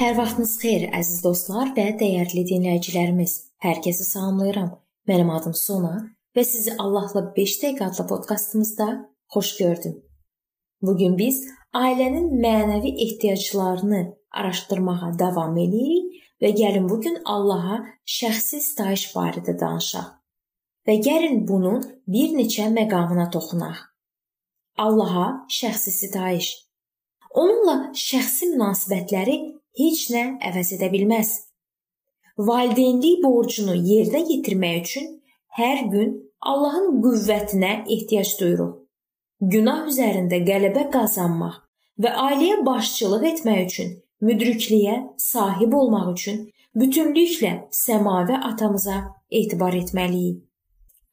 Hər vaxtınız xeyir, əziz dostlar və dəyərli dinləyicilərimiz. Hər kəsi salamlayıram. Mənim adım Sona və sizi Allahla 5 dəqiqə adlı podkastımızda xoş gördüm. Bu gün biz ailənin mənəvi ehtiyaclarını araşdırmağa davam edirik və gəlin bu gün Allaha şəxsi sitayiş barədə danışaq. Və gəlin bunun bir neçə məqamına toxunaq. Allaha şəxsi sitayiş. Onunla şəxsi münasibətləri heç nə əvəz edə bilməz. Valideynlik borcunu yerinə yetirmək üçün hər gün Allahın qüvvətinə ehtiyac duyuruq. Günah üzərində qələbə qazanmaq və ailəyə başçılıq etmək üçün, müdrikliyə sahib olmaq üçün bütünlüklə səmavi atamıza etibar etməliyik.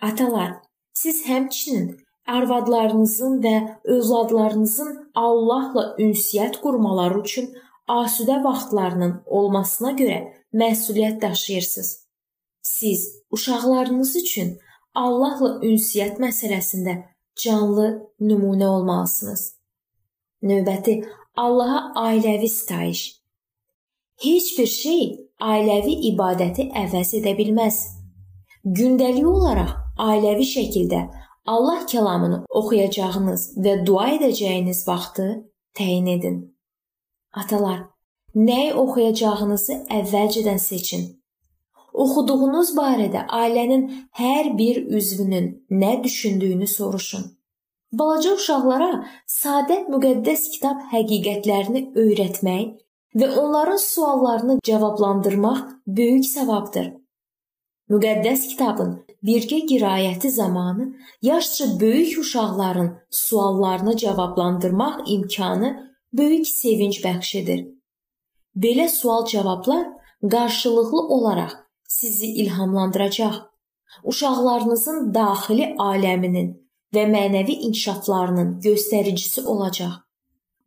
Atalar, siz həmçinin arvadlarınızın və övladlarınızın Allahla ünsiyyət qurmaları üçün asudə vaxtlarının olmasına görə məsuliyyət daşıyırsınız. Siz uşaqlarınız üçün Allahla ünsiyyət məsələsində canlı nümunə olmalısınız. Növbəti Allaha ailəvi sitayiş. Heç bir şey ailəvi ibadəti əvəz edə bilməz. Gündəlik olaraq ailəvi şəkildə Allah kəlamını oxuyacağınız və dua edəcəyiniz vaxtı təyin edin. Atalar, nəyi oxuyacağınızı əvvəlcədən seçin. Oxuduğunuz barədə ailənin hər bir üzvünün nə düşündüyünü soruşun. Balaca uşaqlara sadə müqəddəs kitab həqiqətlərini öyrətmək və onların suallarını cavablandırmaq böyük savabdır. Müqəddəs kitabın birgə qiraəti zamanı yaşca böyük uşaqların suallarını cavablandırmaq imkanı böyük sevinc bəxş edir. Belə sual-cavablar qarşılıqlı olaraq sizi ilhamlandıracaq. Uşaqlarınızın daxili aləminin və mənəvi inkişaflarının göstəricisi olacaq.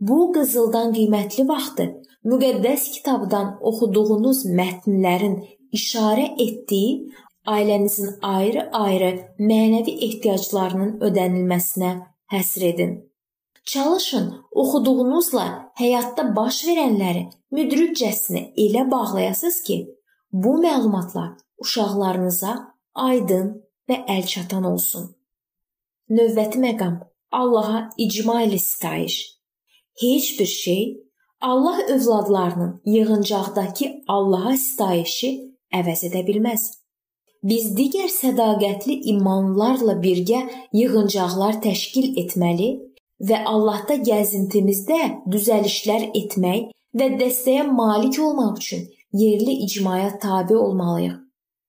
Bu qızıldan qiymətli vaxtı müqəddəs kitabdan oxuduğunuz mətnlərin işarə etdiyi ailənizin ayrı-ayrı mənəvi ehtiyaclarının ödənilməsinə həsr edin. Çalışın oxuduğunuzla həyatda baş verənləri müdrikcəsinə elə bağlayasınız ki, bu məlumatlar uşaqlarınıza aydın və əlçatan olsun. Növbəti məqam Allaha icma ilə sitayiş. Heç bir şey Allah övladlarının yığıncaqdakı Allaha sitayişi əvəz edə bilməz. Biz digər sədaqətli imanlarla birgə yığıncaqlar təşkil etməli və Allahda gəzintimizdə düzəlişlər etmək və dəstəyə malik olmaq üçün yerli icmaya tabe olmalıyıq.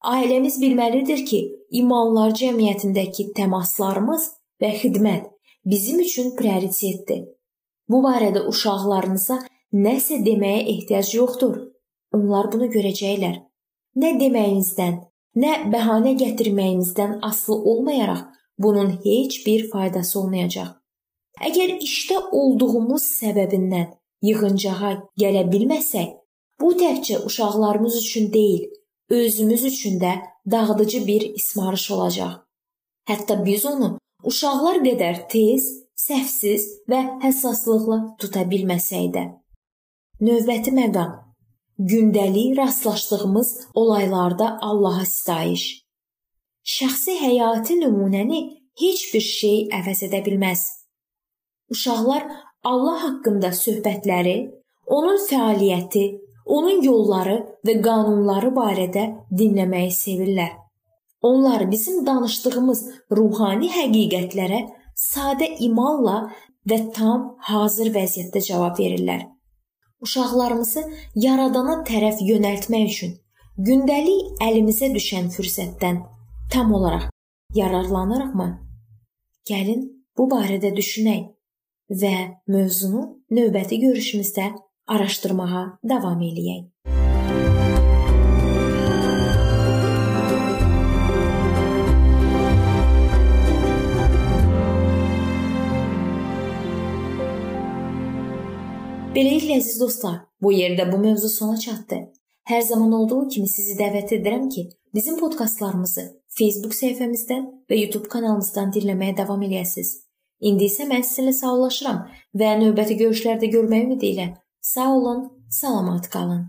Ailəmiz bilməlidir ki, imanlar cəmiyyətindəki təmaslarımız və xidmət bizim üçün prioritetdir. Bu barədə uşaqlarınıza nəsə deməyə ehtiyac yoxdur. Onlar bunu görəcəklər. Nə deməyinizdən, nə bəhanə gətirməyinizdən asılı olmayaraq bunun heç bir faydası olmayacaq. Əgər işdə olduğumuz səbəbindən yığıncağa gələ bilməsək, bu təkcə uşaqlarımız üçün deyil, özümüz üçün də dağıdıcı bir ismarış olacaq. Hətta biz onu uşaqlar qədər tez, səhvsiz və həssaslıqla tuta bilməsək də. Növbəti məqam gündəlik rastlaşdığımız olaylarda Allaha sitayiş. Şəxsi həyati nümunəni heç bir şey əvəz edə bilməz. Uşaqlar Allah haqqında söhbətləri, onun fəaliyyəti, onun yolları və qanunları barədə dinləməyi sevirlər. Onlar bizim danışdığımız ruhani həqiqətlərə sadə imanla və tam hazır vəziyyətdə cavab verirlər. Uşaqlarımızı yaradana tərəf yönəltmək üçün gündəlik əlimizə düşən fürsətdən tam olaraq yararlanırıqmı? Gəlin bu barədə düşünək və mövzunu növbəti görüşümüzdə araşdırmağa davam eləyək. Beləliklə əziz dostlar, bu yerdə bu mövzu sona çatdı. Hər zaman olduğu kimi sizi dəvət edirəm ki, bizim podkastlarımızı Facebook səhifəmizdən və YouTube kanalımızdan dinləməyə davam eləyəsiniz. İndi isə mən sizinlə sağollaşıram və növbəti görüşlərdə görmək ümidi ilə sağ olun, Salamat qalın.